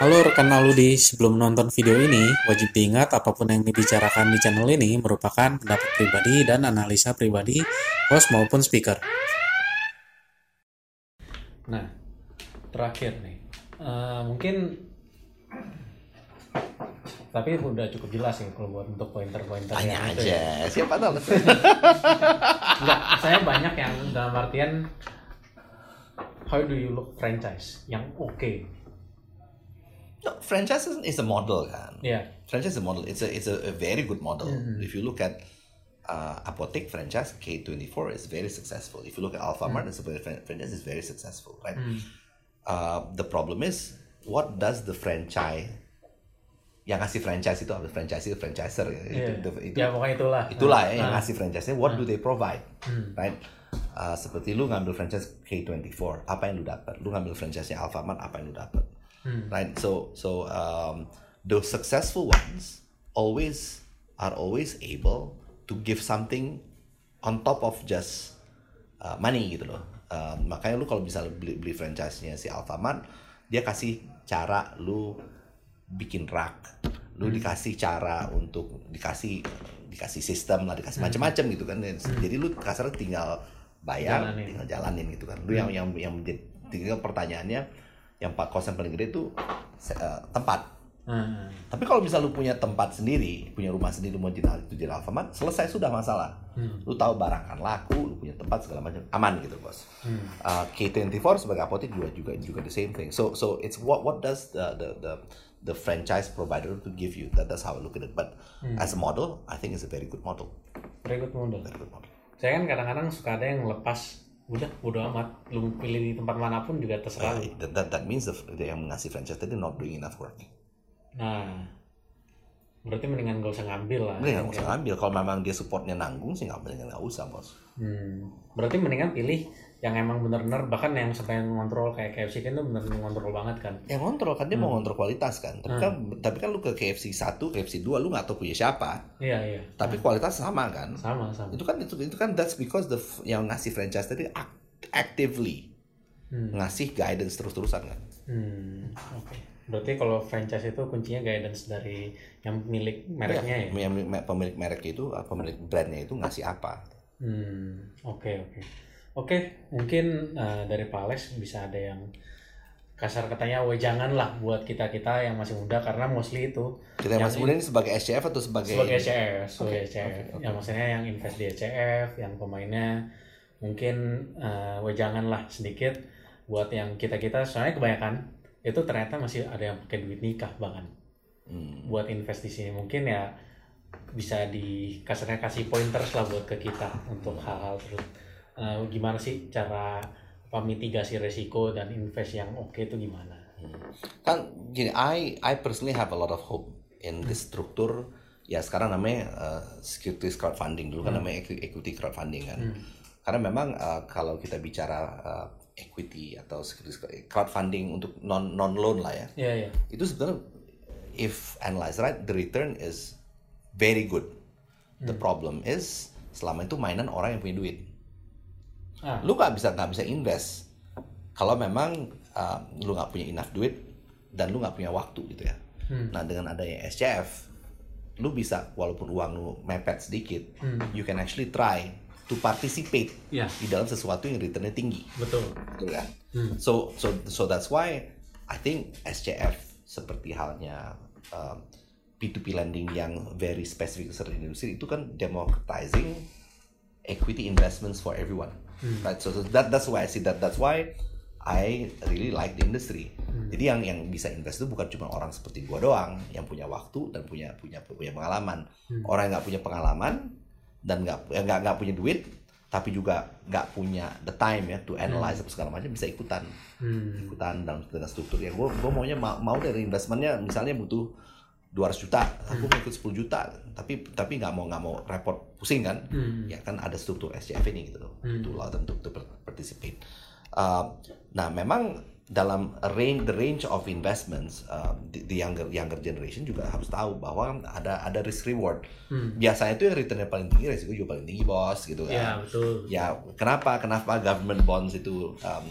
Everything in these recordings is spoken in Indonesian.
Halo rekan Aludi, sebelum nonton video ini, wajib diingat apa pun yang dibicarakan di channel ini merupakan pendapat pribadi dan analisa pribadi host maupun speaker. Nah, terakhir nih, uh, mungkin tapi udah cukup jelas ya kalau buat untuk pointer-pointer Tanya aja, itu ya. siapa tahu. Enggak, saya banyak yang dalam artian how do you look franchise yang oke. No, franchise is, is a model kan. Ya. Franchise is a model. It's a it's a, a very good model. Mm-hmm. If you look at uh, Apotek franchise K24 is very successful. If you look at Alphamart, Mm. it's a very, fran- franchise is very successful, right? Mm. Uh, the problem is what does the franchise yang ngasih franchise itu apa? Franchise itu franchiser ya. Iya. Itu, itu, ya pokoknya itulah. itulah ya, yang Nah, ngasih franchise-nya what do they provide Hmm. right Uh, seperti lu ngambil franchise K24 apa yang lu dapat lu ngambil franchise-nya Alfamart apa yang lu dapat Hmm. right so so um, those successful ones always are always able to give something on top of just uh, money gitu loh Uh, makanya lu kalau bisa beli, beli franchise-nya si Alfamart dia kasih cara lu bikin rak lu Hmm. dikasih cara untuk dikasih dikasih sistem lah Hmm. dikasih macam-macam gitu kan jadi lu kasar tinggal bayar Jalanin. tinggal jalanin gitu kan lu yang yang yang menjadi tinggal pertanyaannya yang pak kos yang paling gede itu se- eh, tempat Hmm. tapi kalau misal lu punya tempat sendiri punya rumah sendiri mau jadi itu jadi Alfamart selesai sudah masalah Hmm. lu tahu barang kan laku lu punya tempat segala macam aman gitu bos Hmm. uh, K24 sebagai apotek juga juga juga the same thing. So so it's what what does the the the, the franchise provider to give you? That that's how I look at it. But as a model, I think it's a very good model. Very good model. Very good model. Saya kan kadang-kadang suka ada yang lepas udah bodo amat lu pilih di tempat mana pun juga terserah. Uh, that, that that means the, the yang ngasih franchise tadi not doing enough work. Nah, berarti mendingan gak usah ngambil lah. Mendingan nggak usah ngambil. Kalau memang dia supportnya nanggung sih nggak mendingan nggak usah bos. Hmm. Berarti mendingan pilih yang emang bener-bener bahkan yang sampai ngontrol kayak KFC kan tuh bener-bener ngontrol banget kan. Yang ngontrol kan dia mau ngontrol kualitas kan. Tapi kan tapi kan lu ke KFC 1, KFC 2 lu nggak tahu punya siapa. Iya iya. Tapi kualitas sama kan. Sama sama. Itu kan itu itu kan that's because the yang ngasih franchise tadi act- actively Hmm. ngasih guidance terus-terusan kan. Hmm. Oke. Berarti kalau franchise itu kuncinya guidance dari yang milik mereknya ya. Yang me- pemilik merek itu, pemilik brandnya itu ngasih apa? Hmm, oke oke. Oke, mungkin eh, dari Pak Alex bisa ada yang kasar katanya wejangan lah buat kita-kita yang masih muda karena mostly itu Kita yang Yang masih muda ini sebagai SCF atau sebagai, sebagai ECF, sebagai Oke, ECF. oke, oke. Ya maksudnya yang invest di ECF, yang pemainnya mungkin eh, wejangan lah sedikit buat yang kita-kita soalnya kebanyakan itu ternyata masih ada yang pakai duit nikah bahkan Hmm. buat invest di sini mungkin ya bisa di kasarnya kasih pointers lah buat ke kita untuk hal-hal terus eh, gimana sih cara apa mitigasi resiko dan invest yang oke itu gimana? Kan gini, I I personally have a lot of hope in this struktur. Ya sekarang namanya uh, securities crowdfunding. Dulu kan namanya equi- equity crowdfunding kan. Karena memang uh, kalau kita bicara uh, equity atau securities crowdfunding untuk non non loan lah ya. Iya iya itu sebenarnya if analyzed right the return is very good. The problem is selama itu mainan orang yang punya duit ah lu nggak bisa nggak bisa invest kalau memang uh, lu nggak punya enough duit dan lu nggak punya waktu gitu ya Hmm. nah dengan adanya SCF lu bisa walaupun uang lu mepet sedikit Hmm. you can actually try to participate Iya. di dalam sesuatu yang returnnya tinggi betul gitu kan Hmm. so so so that's why I think SCF seperti halnya um, P2P lending yang very specific ke industri itu kan democratizing equity investments for everyone right so, so that that's why I see that that's why I really like the industry. Jadi yang yang bisa invest itu bukan cuma orang seperti gua doang yang punya waktu dan punya punya punya pengalaman. Orang yang nggak punya pengalaman dan nggak yang nggak nggak punya duit tapi juga nggak punya the time ya to analyze apa segala macam bisa ikutan. Hmm. ikutan dalam dengan struktur yang gue gue maunya mau, mau dari investmentnya misalnya butuh 200 juta aku mau ikut 10 juta. Tapi tapi nggak mau nggak mau repot pusing kan? Hmm. ya kan ada struktur SCF ini gitu loh. Hmm. to allow them to, to participate. Uh, nah memang dalam range the range of investments uh, the, the younger younger generation juga harus tahu bahwa ada ada risk reward. Hmm. biasanya itu yang returnnya paling tinggi resiko juga paling tinggi bos gitu kan? Ya betul. Ya kenapa kenapa government bonds itu um,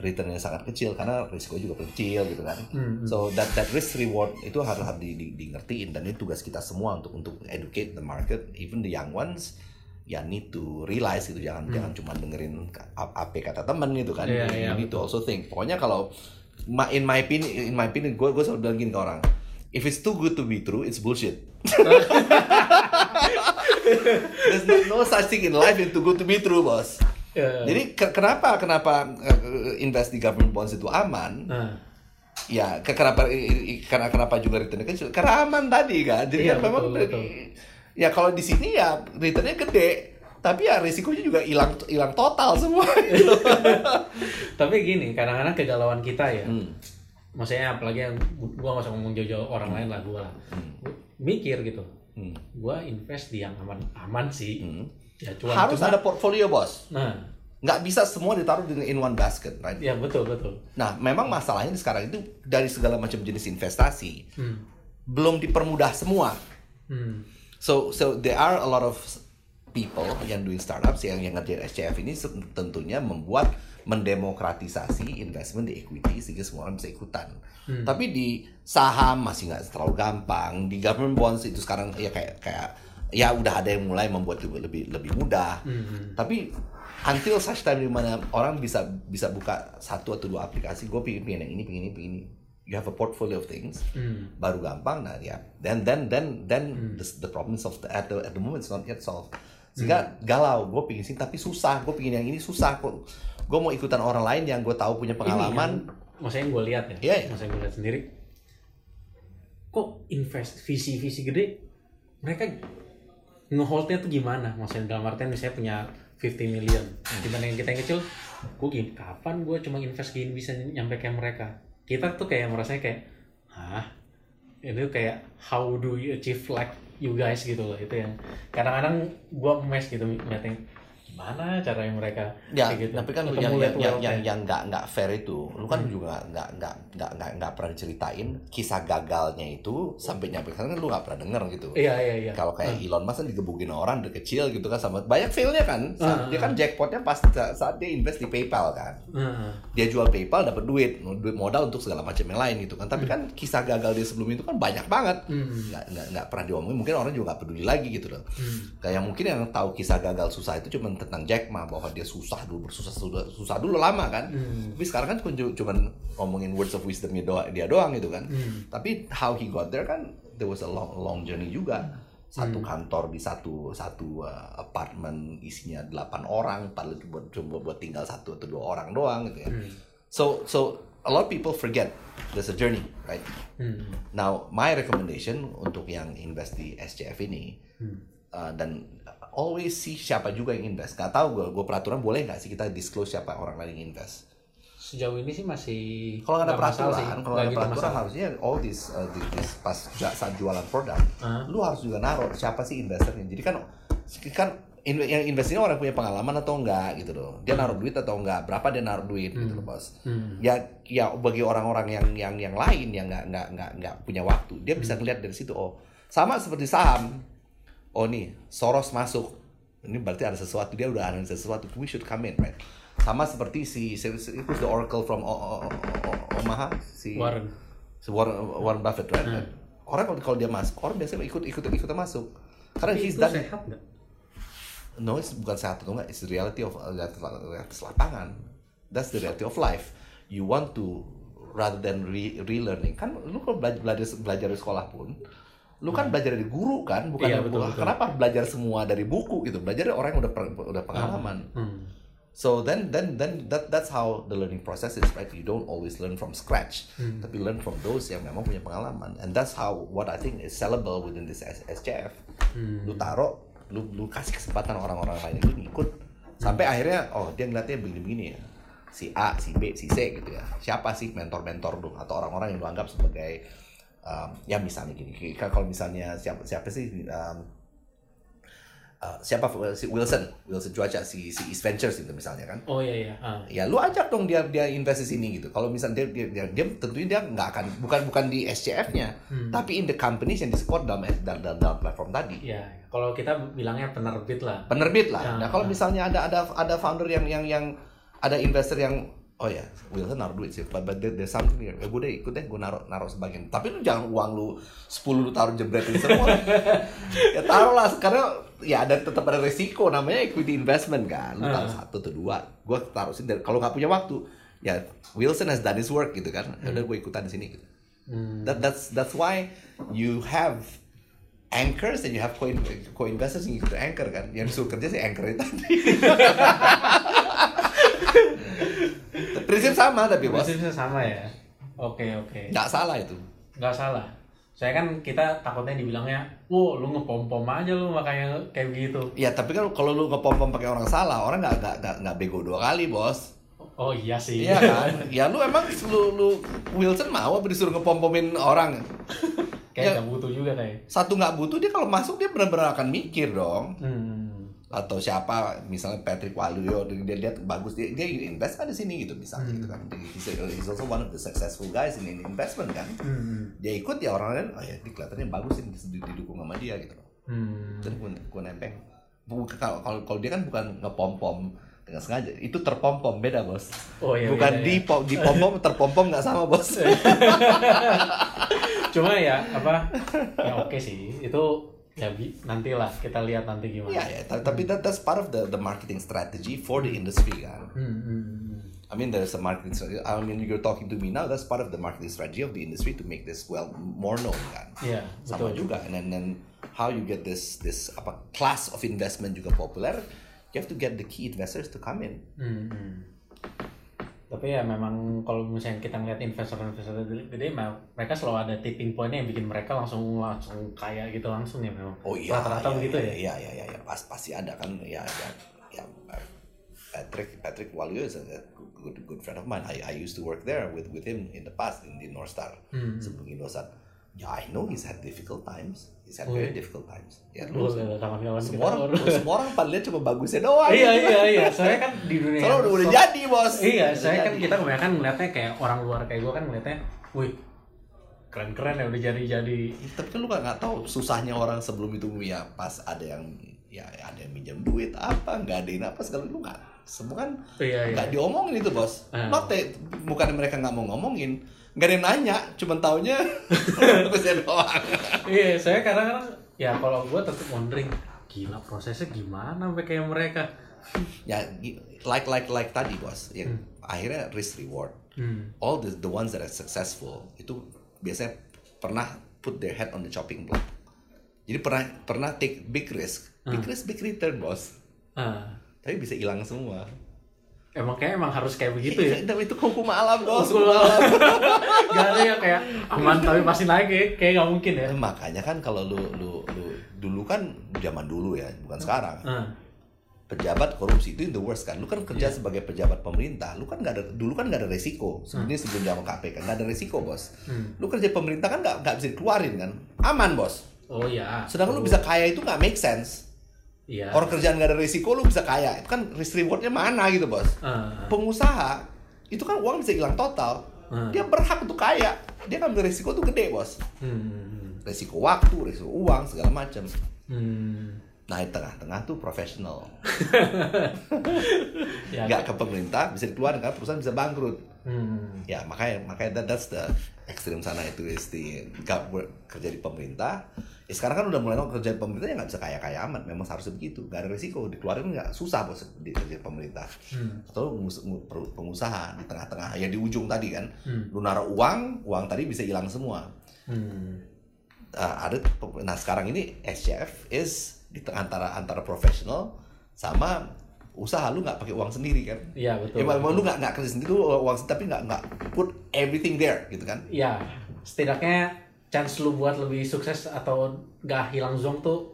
returnnya sangat kecil karena risiko juga kecil gitu kan. Hmm, hmm. So that that risk reward itu harus harus di, di, di ngertiin dan itu tugas kita semua untuk untuk educate the market, even the young ones ya need to realize gitu jangan jangan cuma dengerin ap- apa kata temen gitu kan. Hmm. Iya, you need to also think. Pokoknya kalau in my opinion in my opinion gue gue selalu bilang gini ke orang, if it's too good to be true, it's bullshit. There's no, no such thing in life yang too good to be true, bos. Ya. Jadi ke- kenapa kenapa uh, invest di government bonds itu aman? Nah, Ya, ke- kenapa karena kenapa juga returnnya kecil? Karena aman tadi kan. Jadi Iya, kan memang betul, betul. ya kalau di sini ya returnnya gede, tapi ya risikonya juga hilang hilang total semua. tapi gini, kadang-kadang kegalauan kita ya. Hmm. Maksudnya apalagi yang gua nggak usah ngomong jauh-jauh orang lain lah gua lah. Gua mikir gitu. Hmm. Gua invest di yang aman-aman sih. Hmm. Ya cuan Harus cuma- ada portfolio bos. Nah, Nggak bisa semua ditaruh di in one basket, right? ya betul betul. Nah, memang masalahnya sekarang itu dari segala macam jenis investasi Hmm. belum dipermudah semua. Hmm. So so there are a lot of people yang doing startups yang yang ngerjain SCF ini tentunya membuat mendemokratisasi investment di equity sehingga semua orang bisa ikutan. Tapi di saham masih nggak terlalu gampang. Di government bonds itu sekarang ya kayak kayak ya udah ada yang mulai membuat lebih lebih, lebih mudah. Hmm. Tapi until such time di mana orang bisa bisa buka satu atau dua aplikasi, gue pingin, pingin yang ini, pingin ini, pingin ini. You have a portfolio of things, Hmm. baru gampang. Nah ya, then then then then the, the problems of the at the at the moment is not yet solved. Sehingga galau, gue pingin sini tapi susah, gue pingin yang ini susah kok. Gue mau ikutan orang lain yang gue tahu punya pengalaman. Yang, maksudnya yang gue lihat ya. Iya, iya. Maksudnya gue lihat sendiri. Kok invest visi-visi gede mereka ngeholdnya tuh gimana? Maksudnya dalam artian misalnya punya 50 million. Dibanding kita yang kecil, gue gini, kapan gue cuma invest gini bisa nyampe kayak mereka? Kita tuh kayak merasanya kayak, hah? Itu kayak how do you achieve like you guys gitu loh. Itu yang kadang-kadang gue mes gitu ngeliatin gimana caranya mereka Ya, gitu. tapi kan Ketemu yang yang yang yang yang nggak nggak fair itu, lu kan juga nggak nggak nggak nggak nggak pernah diceritain kisah gagalnya itu sampai nyampe sana kan lu nggak pernah denger gitu. Iya, iya, iya. Kalau kayak Elon Musk kan digebukin orang dari kecil gitu kan sama banyak failnya kan. Saat- Ah, dia kan jackpotnya pas saat dia invest di PayPal kan. Heeh. Dia jual PayPal dapat duit, duit modal untuk segala macam yang lain gitu kan. Tapi kan kisah gagal dia sebelum itu kan banyak banget. Hmm. Nggak, nggak, nggak pernah diomongin, mungkin orang juga nggak peduli lagi gitu loh. Hmm. Kayak mungkin yang tahu kisah gagal susah itu cuma tentang Jack Ma bahwa dia susah dulu, bersusah susah, susah dulu lama kan. Hmm. Tapi sekarang kan cuma cuman ngomongin words of wisdom dia doang, dia doang gitu kan. Hmm. Tapi how he got there kan there was a long long journey juga. Satu Hmm. kantor di satu satu uh, apartemen isinya delapan orang, padahal cuma cuma buat tinggal satu atau dua orang doang gitu ya. Hmm. So so a lot of people forget there's a journey, right? Hmm. Now, my recommendation untuk yang invest di SCF ini Hmm. Uh, dan always see siapa juga yang invest. Gak tahu gue, gue peraturan boleh nggak sih kita disclose siapa orang lain yang invest? Sejauh ini sih masih Kalau nggak ada peraturan, kalau ada gitu peraturan masalah. harusnya all this, uh, this, this pas saat jualan produk, Ah. lu harus juga naruh siapa sih investornya. Jadi kan kan in- yang invest ini orang punya pengalaman atau enggak gitu loh. Dia naruh duit atau enggak, berapa dia naruh duit gitu loh bos. Hmm. Ya ya bagi orang-orang yang yang yang lain yang nggak nggak nggak nggak punya waktu, dia bisa ngeliat dari situ oh sama seperti saham. Oh nih Soros masuk, ini berarti ada sesuatu dia udah analisa sesuatu. We should come in, right? Sama seperti si, si, si who's the Oracle from O- O- O- Omaha si Warren. si Warren, Warren Buffett, right? Hmm. Orang kalau dia masuk, orang biasanya ikut ikut ikut masuk. Karena Tapi he's itu done sehat nggak? No, it's bukan sehat atau enggak, it's the reality of realitas lapangan. That's the reality of life. You want to rather than re relearning kan lu kalau belajar belajar, belajar di sekolah pun lu kan belajar dari guru kan bukan Iya, dari betul, kenapa belajar semua dari buku gitu? Belajar dari orang yang udah per- udah pengalaman. Hmm. so then then then that that's how the learning process is right? You don't always learn from scratch Hmm. tapi learn from those yang memang punya pengalaman. And that's how what I think is sellable within this SCF Hmm. lu taruh lu lu kasih kesempatan orang-orang lain itu ngikut. Sampai akhirnya oh dia ngeliatnya begini-begini ya. Si A si B si C gitu ya. Siapa sih mentor-mentor lu atau orang-orang yang lu anggap sebagai um, ya misalnya gini kalau misalnya siapa siapa sih um, uh, siapa si Wilson Wilson cuaca si si East Ventures itu misalnya kan Oh iya iya. Ah. ya lu ajak dong dia dia invest di sini gitu kalau misalnya dia dia, dia, dia tentunya dia nggak akan bukan bukan di SCF-nya Hmm. tapi in the companies yang di support dalam dalam, dalam, dalam platform tadi Iya. Kalau kita bilangnya penerbit lah. penerbit lah. Ya, nah kalau ya. misalnya ada ada ada founder yang yang yang ada investor yang oh ya Wilson naruh duit sih but, but there- there's something here eh, gue deh ikut deh gue naruh naruh sebagian tapi lu jangan uang lu 10 lu taruh jebretin semua ya taruh lah karena ya ada tetap ada resiko namanya equity investment kan lu taruh Ah. satu atau dua gue taruh dan kalau nggak punya waktu ya Wilson has done his work gitu kan ya udah gue ikutan di sini gitu Hmm. That, that's that's why you have anchors and you have co co-investors yang ikut anchor kan. Yang disuruh kerja si anchor itu tadi. Prinsip sama tapi bos. Prinsipnya sama ya. Oke oke. Nggak salah itu. Nggak salah. Saya kan kita takutnya dibilangnya, wow lu ngepom-pom aja lu makanya kayak begitu. Ya tapi kan kalau lu ngepom-pom pakai orang salah, orang nggak nggak nggak bego dua kali bos. Oh iya sih. Iya kan? ya lu emang lu lu Wilson mau apa disuruh ngepom-pomin orang? kayak Ya. nggak butuh juga kayak. Satu nggak butuh dia kalau masuk dia benar-benar akan mikir dong. Hmm. Atau siapa misalnya Patrick Waluyo dia lihat bagus dia dia invest kan di sini gitu misalnya gitu kan he's, he's also one of the successful guys in, in investment kan Hmm. dia ikut ya orang lain oh ya dia kelihatannya bagus di- didukung sama dia gitu loh Hmm. dan gue gue nempeng kalau kalau dia kan bukan ngepom pom dengan sengaja itu terpom pom beda bos Oh iya. bukan beda, di ya. pom di pom pom terpom pom nggak sama bos Cuma ya apa? Ya oke sih. Itu ya nantilah kita lihat nanti gimana. ya ya ta- tapi that, that's part of the the marketing strategy for the industry kan Hmm, hmm, hmm. I mean, there's a marketing strategy. I mean, you're talking to me now. That's part of the marketing strategy of the industry to make this well more known, kan? Iya, Sama betul. juga. And then, then how you get this this apa class of investment juga populer, you have to get the key investors to come in. Hmm, hmm. Tapi ya memang kalau misalnya kita ngeliat investor-investor gede, mereka selalu ada tipping point yang bikin mereka langsung langsung kaya gitu langsung ya memang. Oh iya, Rata-rata iya, begitu iya, ya. Iya, iya, iya, iya. Pas, pasti ada kan. Ya, ya, ya. Patrick Patrick Waluyo is a good good friend of mine. I, I used to work there with with him in the past in the North Star Hmm. sebelum Indosat. Ya, I know he's had difficult times. He's had Oh, very iya? difficult times. Ya, lu kawan-kawan kita. semua orang semua orang pada lihat cuma bagusnya doang Iya iya iya, saya kan di dunia soalnya udah, udah jadi bos Iya, Udah saya kan kita kebanyakan ngeliatnya kayak orang luar kayak gue kan ngeliatnya, wih keren-keren ya udah jadi-jadi. tapi kan lu gak, nggak tahu susahnya orang sebelum itu ya pas ada yang ya ada yang minjem duit apa nggak ada apa segala lu nggak semua kan Iya iya. nggak diomongin itu bos Ah. not bukan mereka nggak mau ngomongin nggak ada yang nanya cuman taunya bagusnya doang Iya, saya kadang-kadang ya kalau gue tetap wondering, gila prosesnya gimana sampai kayak mereka. ya like like like tadi bos ya akhirnya risk reward Hmm. all the the ones that are successful itu biasanya pernah put their head on the chopping block. Jadi pernah pernah take big risk, big risk big return bos. Ah, Tapi bisa hilang semua. Emang kayak emang harus kayak begitu ya. Tapi itu hukum alam bos. Hukum alam. Gak ada yang kayak aman tapi pasti naik kayak kayak nggak mungkin ya. Makanya kan kalau lu lu lu dulu kan zaman dulu ya, bukan sekarang. Ah, Pejabat korupsi itu in the worst kan. Lu kan kerja sebagai pejabat pemerintah, lu kan nggak ada dulu kan nggak ada resiko. Sebenarnya sebelum zaman KPK nggak ada resiko bos. Hmm. Lu kerja pemerintah kan nggak nggak bisa dikeluarin kan, aman bos. Oh iya. Sedangkan lu bisa kaya itu nggak make sense. Iya. Orang kerjaan nggak ada risiko lu bisa kaya. Itu kan risk rewardnya mana gitu bos. Ah, Pengusaha itu kan uang bisa hilang total. Hmm. Dia berhak untuk kaya. Dia kan berisiko tuh gede bos. hmm, Risiko waktu, risiko uang segala macam. hmm. Nah di tengah-tengah tuh profesional. Ya, Nggak ke pemerintah bisa dikeluarin karena perusahaan bisa bangkrut. Hmm. Ya makanya makanya that, that's the ekstrim sana itu is the work- kerja di pemerintah. Ya, sekarang kan udah mulai kerja di pemerintah ya nggak bisa kaya kaya amat. Memang seharusnya begitu. Gak ada risiko dikeluarin nggak susah bos di kerja di pemerintah. Hmm. Atau pengusaha di tengah-tengah ya di ujung tadi kan. Hmm. Lu naruh uang, uang tadi bisa hilang semua. Hmm. Uh, ada nah sekarang ini SCF is di antara antara profesional sama usaha lu nggak pakai uang sendiri kan. Iya betul. Ya, emang lu nggak nggak kerja sendiri lu uang sendiri tapi nggak nggak put everything there gitu kan. Iya, setidaknya chance lu buat lebih sukses atau gak hilang zong tuh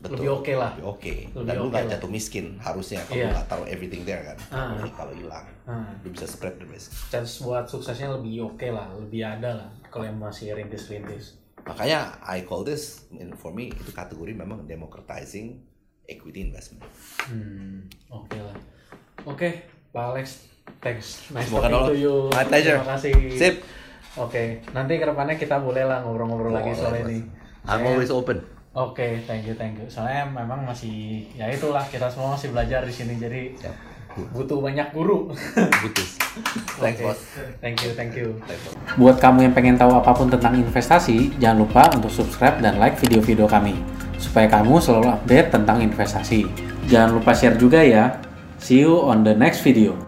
lebih oke lah. Lebih oke. Lebih Dan lu oke nggak lah. jatuh miskin harusnya kalau lu nggak taruh everything there kan. Ah. Tapi kalau hilang, Ah. lu bisa spread the risk. Chance buat suksesnya lebih oke lah, lebih ada lah kalau yang masih rintis-rintis. Makanya I call this for me itu kategori memang democratizing equity investment. Hmm, oke lah. Oke, Pak Alex, thanks. Nice Semoga talking to you. My pleasure. Terima kasih. Sip. Oke, nanti ke depannya kita boleh lah ngobrol-ngobrol lagi soal ini. I'm Saya- always open. Oke, thank you, thank you. Soalnya memang masih, ya itulah kita semua masih belajar di sini. Jadi Siap. butuh banyak guru. Butuh. Thanks, Oke. bos. Thank you, thank you. Buat kamu yang pengen tahu apa pun tentang investasi, jangan lupa untuk subscribe dan like video-video kami supaya kamu selalu update tentang investasi. Jangan lupa share juga ya. See you on the next video.